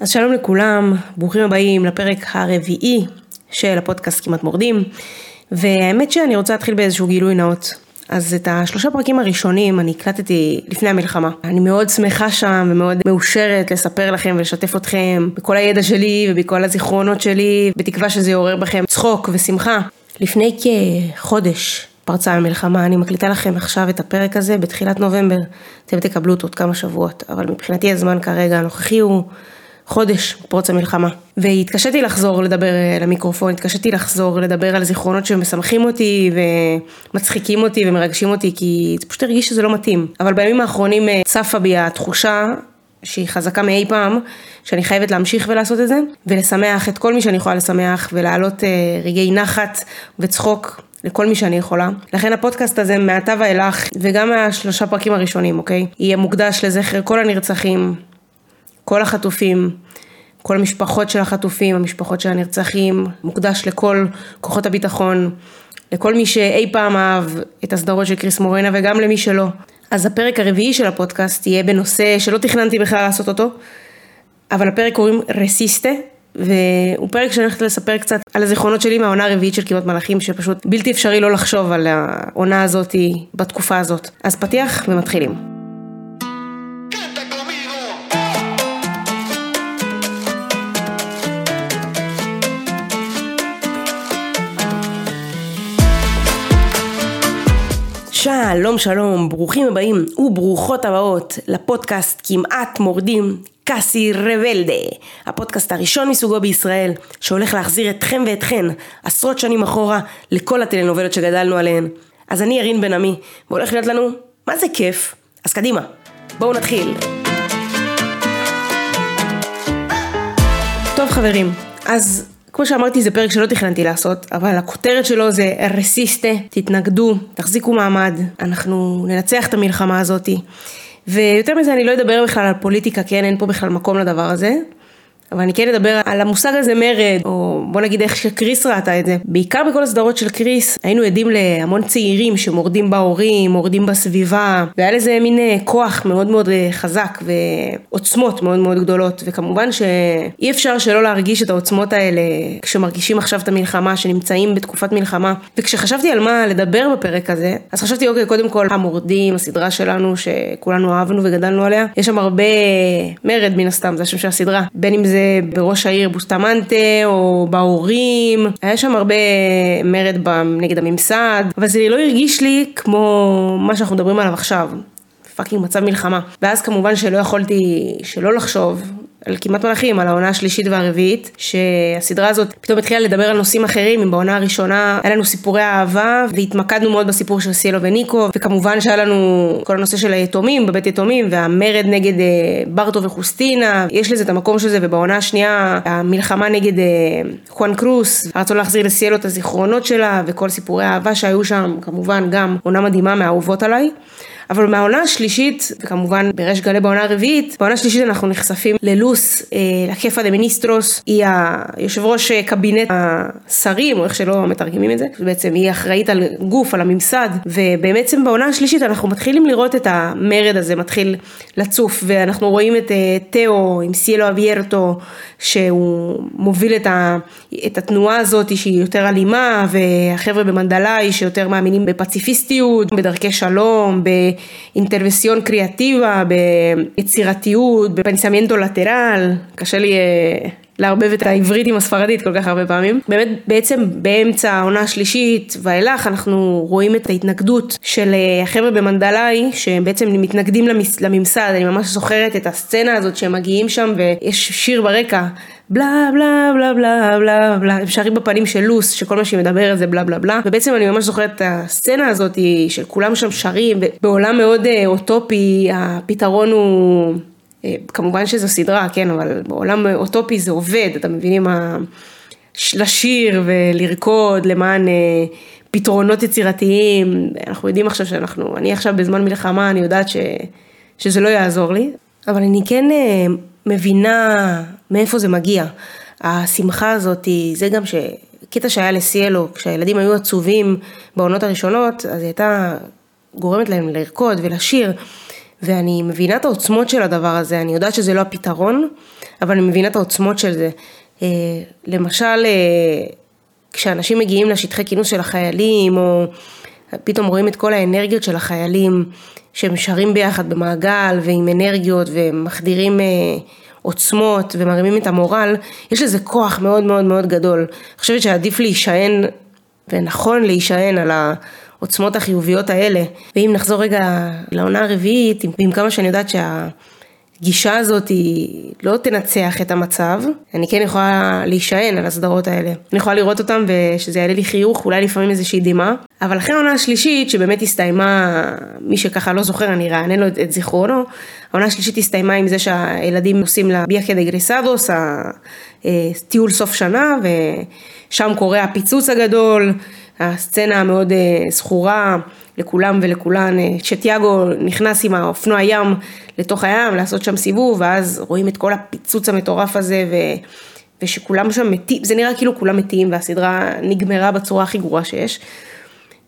אז שלום לכולם, ברוכים הבאים לפרק הרביעי של הפודקאסט כמעט מורדים, והאמת שאני רוצה להתחיל באיזשהו גילוי נאות. אז את השלושה פרקים הראשונים אני הקלטתי לפני המלחמה. אני מאוד שמחה שם ומאוד מאושרת לספר לכם ולשתף אתכם בכל הידע שלי ובכל הזיכרונות שלי, בתקווה שזה יעורר בכם צחוק ושמחה. לפני כחודש פרצה המלחמה, אני מקליטה לכם עכשיו את הפרק הזה בתחילת נובמבר. אתם תקבלו אותו עוד כמה שבועות, אבל מבחינתי הזמן כרגע הנוכחי הוא חודש פרוץ המלחמה. והתקשיתי לחזור לדבר למיקרופון, התקשיתי לחזור לדבר על זיכרונות שמשמחים אותי ומצחיקים אותי ומרגשים אותי, כי זה פשוט הרגיש שזה לא מתאים. אבל בימים האחרונים אה, צפה בי התחושה שהיא חזקה מאי פעם, שאני חייבת להמשיך ולעשות את זה, ולשמח את כל מי שאני יכולה לשמח, ולהעלות אה, רגעי נחת וצחוק לכל מי שאני יכולה. לכן הפודקאסט הזה מעתה ואילך, וגם מהשלושה פרקים הראשונים, אוקיי? יהיה מוקדש לזכר כל הנרצחים, כל החטופים, כל המשפחות של החטופים, המשפחות של הנרצחים, מוקדש לכל כוחות הביטחון, לכל מי שאי פעם אהב את הסדרות של קריס מורנה וגם למי שלא. אז הפרק הרביעי של הפודקאסט יהיה בנושא שלא תכננתי בכלל לעשות אותו, אבל הפרק קוראים רסיסטה, והוא פרק שאני הולכת לספר קצת על הזיכרונות שלי מהעונה הרביעית של כמעט מלאכים, שפשוט בלתי אפשרי לא לחשוב על העונה הזאת בתקופה הזאת. אז פתיח ומתחילים. שלום שלום, ברוכים הבאים וברוכות הבאות לפודקאסט כמעט מורדים קאסי רבלדה, הפודקאסט הראשון מסוגו בישראל, שהולך להחזיר אתכם ואתכן עשרות שנים אחורה לכל הטלנובלות שגדלנו עליהן. אז אני ירין בן עמי, והולך להיות לנו מה זה כיף, אז קדימה, בואו נתחיל. טוב חברים, אז כמו שאמרתי זה פרק שלא תכננתי לעשות, אבל הכותרת שלו זה רסיסטה, תתנגדו, תחזיקו מעמד, אנחנו ננצח את המלחמה הזאתי. ויותר מזה אני לא אדבר בכלל על פוליטיקה, כן, אין פה בכלל מקום לדבר הזה. אבל אני כן אדבר על המושג הזה מרד, או בוא נגיד איך שקריס ראתה את זה. בעיקר בכל הסדרות של קריס, היינו עדים להמון צעירים שמורדים בהורים, מורדים בסביבה, והיה לזה מין אה, כוח מאוד מאוד אה, חזק ועוצמות מאוד מאוד גדולות, וכמובן שאי אפשר שלא להרגיש את העוצמות האלה כשמרגישים עכשיו את המלחמה, שנמצאים בתקופת מלחמה. וכשחשבתי על מה לדבר בפרק הזה, אז חשבתי אוקיי, קודם כל המורדים, הסדרה שלנו שכולנו אהבנו וגדלנו עליה, יש שם הרבה מרד מן הסתם, זה השם של הסדרה, בין אם זה בראש העיר בוסטמנטה או בהורים, היה שם הרבה מרד נגד הממסד, אבל זה לא הרגיש לי כמו מה שאנחנו מדברים עליו עכשיו. fucking מצב מלחמה. ואז כמובן שלא יכולתי שלא לחשוב על כמעט מלאכים, על העונה השלישית והרביעית, שהסדרה הזאת פתאום התחילה לדבר על נושאים אחרים, אם בעונה הראשונה היה לנו סיפורי אהבה, והתמקדנו מאוד בסיפור של סיאלו וניקו, וכמובן שהיה לנו כל הנושא של היתומים, בבית יתומים, והמרד נגד אה, ברטו וחוסטינה, יש לזה את המקום של זה, ובעונה השנייה, המלחמה נגד אה, חואן קרוס, הרצון להחזיר לסיאלו את הזיכרונות שלה, וכל סיפורי האהבה שהיו שם, כמובן גם עונה מדהימה מהאהובות עליי. אבל מהעונה השלישית, וכמובן בריש גלי בעונה הרביעית, בעונה השלישית אנחנו נחשפים ללוס, אה, לקפה דה מיניסטרוס, היא היושב ראש אה, קבינט השרים, או איך שלא מתרגמים את זה, בעצם היא אחראית על גוף, על הממסד, ובעצם בעונה השלישית אנחנו מתחילים לראות את המרד הזה מתחיל לצוף, ואנחנו רואים את אה, תאו עם סיאלו אביירטו, שהוא מוביל את, ה, את התנועה הזאת שהיא יותר אלימה, והחבר'ה במנדלאי שיותר מאמינים בפציפיסטיות, בדרכי שלום, באינטרבסיון קריאטיבה, ביצירתיות, בפנסיאמנטו לטרל, קשה לי אה, לערבב את העברית עם הספרדית כל כך הרבה פעמים. באמת בעצם באמצע העונה השלישית ואילך אנחנו רואים את ההתנגדות של אה, החבר'ה במנדלאי שבעצם מתנגדים לממסד, אני ממש זוכרת את הסצנה הזאת שהם מגיעים שם ויש שיר ברקע. בלה בלה בלה בלה בלה בלה, הם שרים בפנים של לוס, שכל מה שהיא מדברת זה בלה בלה בלה, ובעצם אני ממש זוכרת את הסצנה הזאת של כולם שם שרים, בעולם מאוד אה, אוטופי, הפתרון הוא כמובן שזו סדרה, כן, אבל בעולם אוטופי זה עובד, אתם מבינים מה... לשיר ולרקוד למען אה, פתרונות יצירתיים, אנחנו יודעים עכשיו שאנחנו, אני עכשיו בזמן מלחמה, אני יודעת ש, שזה לא יעזור לי, אבל אני כן אה, מבינה מאיפה זה מגיע. השמחה הזאת, זה גם שקטע שהיה לסיאלו, כשהילדים היו עצובים בעונות הראשונות, אז היא הייתה גורמת להם לרקוד ולשיר. ואני מבינה את העוצמות של הדבר הזה, אני יודעת שזה לא הפתרון, אבל אני מבינה את העוצמות של זה. אה, למשל, כשאנשים מגיעים לשטחי כינוס של החיילים, או פתאום רואים את כל האנרגיות של החיילים, שהם שרים ביחד במעגל ועם אנרגיות ומחדירים עוצמות ומרימים את המורל, יש לזה כוח מאוד מאוד מאוד גדול. אני חושבת שעדיף להישען, ונכון להישען על העוצמות החיוביות האלה. ואם נחזור רגע לעונה הרביעית, עם כמה שאני יודעת שה... הגישה הזאת היא לא תנצח את המצב, אני כן יכולה להישען על הסדרות האלה. אני יכולה לראות אותם ושזה יעלה לי חיוך, אולי לפעמים איזושהי דמעה. אבל אחרי העונה השלישית, שבאמת הסתיימה, מי שככה לא זוכר, אני ארענן לו את זיכרונו, העונה השלישית הסתיימה עם זה שהילדים נוסעים לביאקה כדגרסדוס, הטיול סוף שנה, ושם קורה הפיצוץ הגדול, הסצנה המאוד אה, זכורה לכולם ולכולן, אה, שתיאגו נכנס עם האופנוע ים לתוך הים לעשות שם סיבוב, ואז רואים את כל הפיצוץ המטורף הזה, ו... ושכולם שם מתים, זה נראה כאילו כולם מתים, והסדרה נגמרה בצורה הכי גרועה שיש.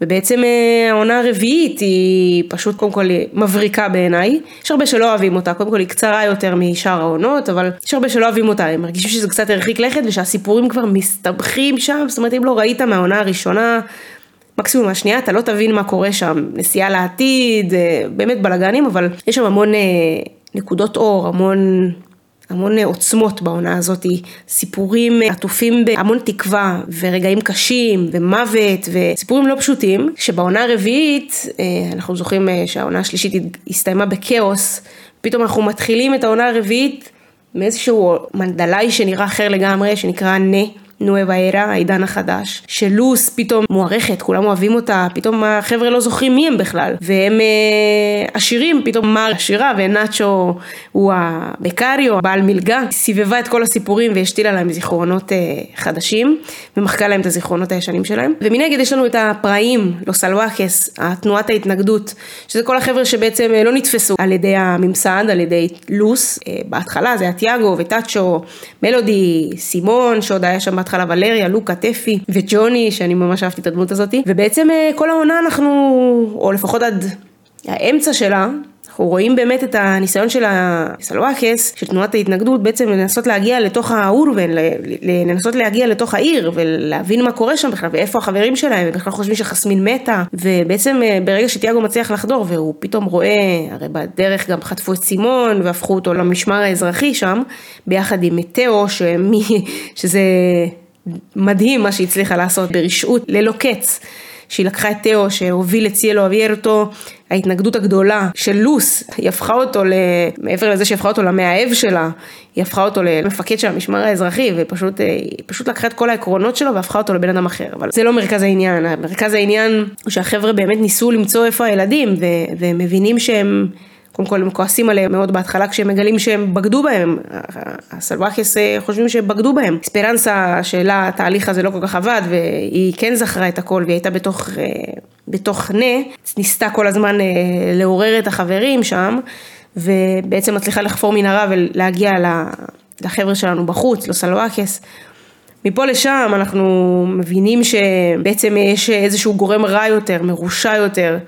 ובעצם אה, העונה הרביעית היא פשוט קודם כל מבריקה בעיניי. יש הרבה שלא אוהבים אותה, קודם כל היא קצרה יותר משאר העונות, אבל יש הרבה שלא אוהבים אותה, הם מרגישים שזה קצת הרחיק לכת ושהסיפורים כבר מסתבכים שם, זאת אומרת אם לא ראית מהעונה הראשונה, מקסימום מהשנייה אתה לא תבין מה קורה שם, נסיעה לעתיד, אה, באמת בלאגנים, אבל יש שם המון אה, נקודות אור, המון המון עוצמות בעונה הזאת, סיפורים עטופים בהמון תקווה ורגעים קשים ומוות וסיפורים לא פשוטים, שבעונה הרביעית, אה, אנחנו זוכרים אה, שהעונה השלישית הסתיימה בכאוס, פתאום אנחנו מתחילים את העונה הרביעית מאיזשהו מנדלאי שנראה אחר לגמרי, שנקרא נה. נואבה אירה, העידן החדש, שלוס פתאום מוערכת, כולם אוהבים אותה, פתאום החבר'ה לא זוכרים מי הם בכלל, והם אה, עשירים, פתאום מר עשירה ונאצ'ו הוא הבקריו, בעל מלגה, סיבבה את כל הסיפורים והשתילה להם זיכרונות אה, חדשים, ומחקה להם את הזיכרונות הישנים שלהם. ומנגד יש לנו את הפראים, לא סלוואקס, התנועת ההתנגדות, שזה כל החבר'ה שבעצם אה, לא נתפסו על ידי הממסד, על ידי לוס, אה, בהתחלה זה היה תיאגו וטאצ'ו, מלודי, סימון, שעוד היה שם בהתחלה ולריה, לוקה, טפי וג'וני, שאני ממש אהבתי את הדמות הזאת, ובעצם אה, כל העונה אנחנו, או לפחות עד האמצע שלה, אנחנו רואים באמת את הניסיון של הסלואקס, של תנועת ההתנגדות, בעצם לנסות להגיע לתוך האורבן, לנסות להגיע לתוך העיר ולהבין מה קורה שם בכלל ואיפה החברים שלהם, ובכלל חושבים שחסמין מתה, ובעצם אה, ברגע שתיאגו מצליח לחדור והוא פתאום רואה, הרי בדרך גם חטפו את סימון והפכו אותו למשמר האזרחי שם, ביחד עם תאו, שמי, שזה מדהים מה שהיא הצליחה לעשות ברשעות ללא קץ. שהיא לקחה את תאו שהוביל את ציאלו אביירטו, ההתנגדות הגדולה של לוס, היא הפכה אותו, מעבר לזה שהיא הפכה אותו למאהב שלה, היא הפכה אותו למפקד של המשמר האזרחי, ופשוט היא פשוט לקחה את כל העקרונות שלו והפכה אותו לבן אדם אחר. אבל זה לא מרכז העניין, מרכז העניין הוא שהחבר'ה באמת ניסו למצוא איפה הילדים, והם מבינים שהם... קודם כל הם כועסים עליהם מאוד בהתחלה כשהם מגלים שהם בגדו בהם, הסלוואקיס אה, חושבים שהם בגדו בהם. אספרנסה שלה התהליך הזה לא כל כך עבד והיא כן זכרה את הכל והיא הייתה בתוך, אה, בתוך נה, ניסתה כל הזמן אה, לעורר את החברים שם ובעצם מצליחה לחפור מנהרה ולהגיע לחבר'ה שלנו בחוץ, לסלוואקיס. מפה לשם אנחנו מבינים שבעצם יש איזשהו גורם רע יותר, מרושע יותר.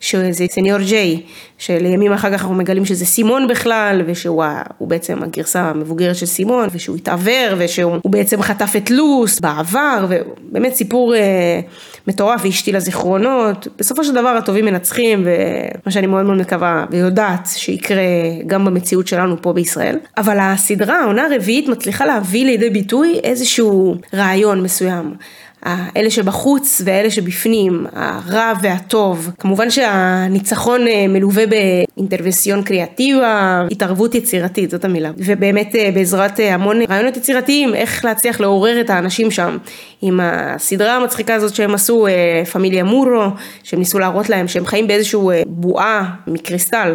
שזה סניור ג'יי, שלימים אחר כך אנחנו מגלים שזה סימון בכלל, ושהוא בעצם הגרסה המבוגרת של סימון, ושהוא התעוור, ושהוא בעצם חטף את לוס בעבר, ובאמת סיפור אה, מטורף והשתיל לזיכרונות. בסופו של דבר הטובים מנצחים, ומה שאני מאוד מאוד מקווה ויודעת שיקרה גם במציאות שלנו פה בישראל. אבל הסדרה, העונה הרביעית, מצליחה להביא לידי ביטוי איזשהו רעיון מסוים. האלה שבחוץ ואלה שבפנים, הרע והטוב. כמובן שהניצחון אה, מלווה באינטרבנציון קריאטיבה, התערבות יצירתית, זאת המילה. ובאמת אה, בעזרת אה, המון רעיונות יצירתיים, איך להצליח לעורר את האנשים שם. עם הסדרה המצחיקה הזאת שהם עשו, פמיליה מורו, שהם ניסו להראות להם שהם חיים באיזשהו בועה מקריסטל.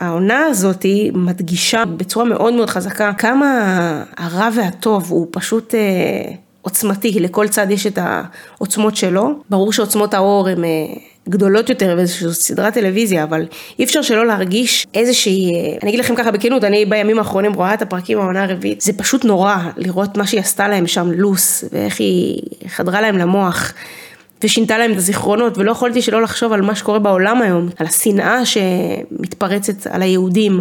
העונה הזאת מדגישה בצורה מאוד מאוד חזקה כמה הרע והטוב הוא פשוט... עוצמתי, לכל צד יש את העוצמות שלו. ברור שעוצמות האור הן אה, גדולות יותר באיזושהי סדרת טלוויזיה, אבל אי אפשר שלא להרגיש איזושהי, אה, אני אגיד לכם ככה בכנות, אני בימים האחרונים רואה את הפרקים מהעונה הרביעית, זה פשוט נורא לראות מה שהיא עשתה להם שם, לוס, ואיך היא חדרה להם למוח. ושינתה להם את הזיכרונות, ולא יכולתי שלא לחשוב על מה שקורה בעולם היום, על השנאה שמתפרצת על היהודים,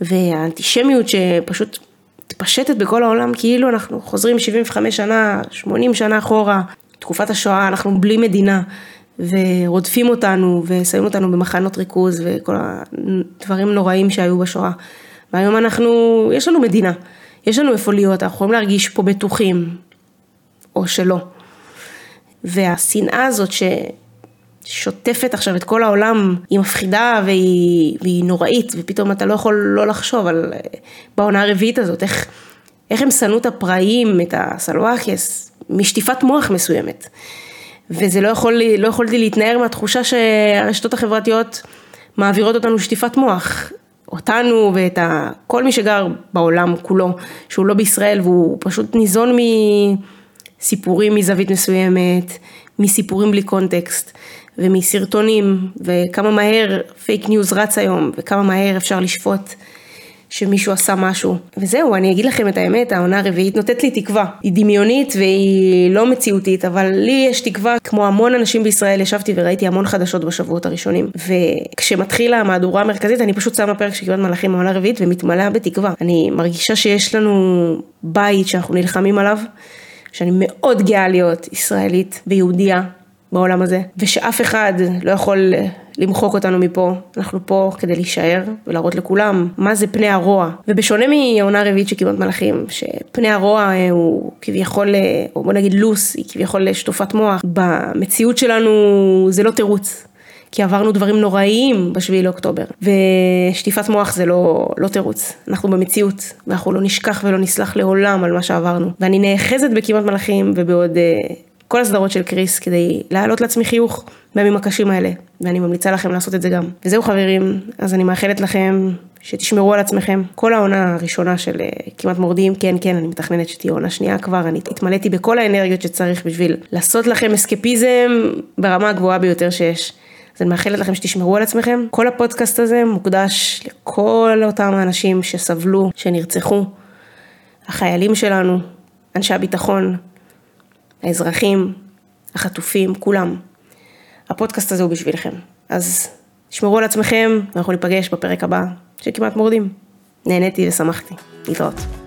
והאנטישמיות שפשוט מתפשטת בכל העולם כאילו אנחנו חוזרים 75 שנה, 80 שנה אחורה, תקופת השואה, אנחנו בלי מדינה, ורודפים אותנו, ושמים אותנו במחנות ריכוז, וכל הדברים נוראים שהיו בשואה. והיום אנחנו, יש לנו מדינה, יש לנו איפה להיות, אנחנו יכולים להרגיש פה בטוחים, או שלא. והשנאה הזאת ששוטפת עכשיו את כל העולם, היא מפחידה והיא, והיא נוראית, ופתאום אתה לא יכול לא לחשוב על, בעונה הרביעית הזאת, איך, איך הם שנאו את הפראיים, את ה salvajes, משטיפת מוח מסוימת. וזה לא, יכול, לא יכולתי להתנער מהתחושה שהרשתות החברתיות מעבירות אותנו שטיפת מוח. אותנו ואת ה, כל מי שגר בעולם כולו, שהוא לא בישראל והוא פשוט ניזון מסיפורים מזווית מסוימת, מסיפורים בלי קונטקסט ומסרטונים וכמה מהר פייק ניוז רץ היום וכמה מהר אפשר לשפוט שמישהו עשה משהו. וזהו, אני אגיד לכם את האמת, העונה הרביעית נותנת לי תקווה. היא דמיונית והיא לא מציאותית, אבל לי יש תקווה, כמו המון אנשים בישראל, ישבתי וראיתי המון חדשות בשבועות הראשונים. וכשמתחילה המהדורה המרכזית, אני פשוט שמה פרק של כמעט מלאכים העונה הרביעית ומתמלאה בתקווה. אני מרגישה שיש לנו בית שאנחנו נלחמים עליו, שאני מאוד גאה להיות ישראלית ויהודייה בעולם הזה, ושאף אחד לא יכול למחוק אותנו מפה, אנחנו פה כדי להישאר ולהראות לכולם מה זה פני הרוע. ובשונה מהעונה הרביעית של כמעט מלאכים, שפני הרוע אה, הוא כביכול, אה, או בוא נגיד לוס, היא כביכול שטופת מוח, במציאות שלנו זה לא תירוץ. כי עברנו דברים נוראיים בשביעי לאוקטובר, ושטיפת מוח זה לא, לא תירוץ, אנחנו במציאות, ואנחנו לא נשכח ולא נסלח לעולם על מה שעברנו. ואני נאחזת בכמעט מלאכים ובעוד כל הסדרות של קריס כדי להעלות לעצמי חיוך בימים הקשים האלה, ואני ממליצה לכם לעשות את זה גם. וזהו חברים, אז אני מאחלת לכם שתשמרו על עצמכם. כל העונה הראשונה של uh, כמעט מורדים, כן כן, אני מתכננת שתהיה עונה שנייה כבר, אני התמלאתי בכל האנרגיות שצריך בשביל לעשות לכם אסקפיזם ברמה הגבוהה ביותר שיש. אז אני מאחלת לכם שתשמרו על עצמכם. כל הפודקאסט הזה מוקדש לכל אותם האנשים שסבלו, שנרצחו, החיילים שלנו, אנשי הביטחון, האזרחים, החטופים, כולם. הפודקאסט הזה הוא בשבילכם. אז תשמרו על עצמכם, ואנחנו ניפגש בפרק הבא של כמעט מורדים. נהניתי ושמחתי. להתראות.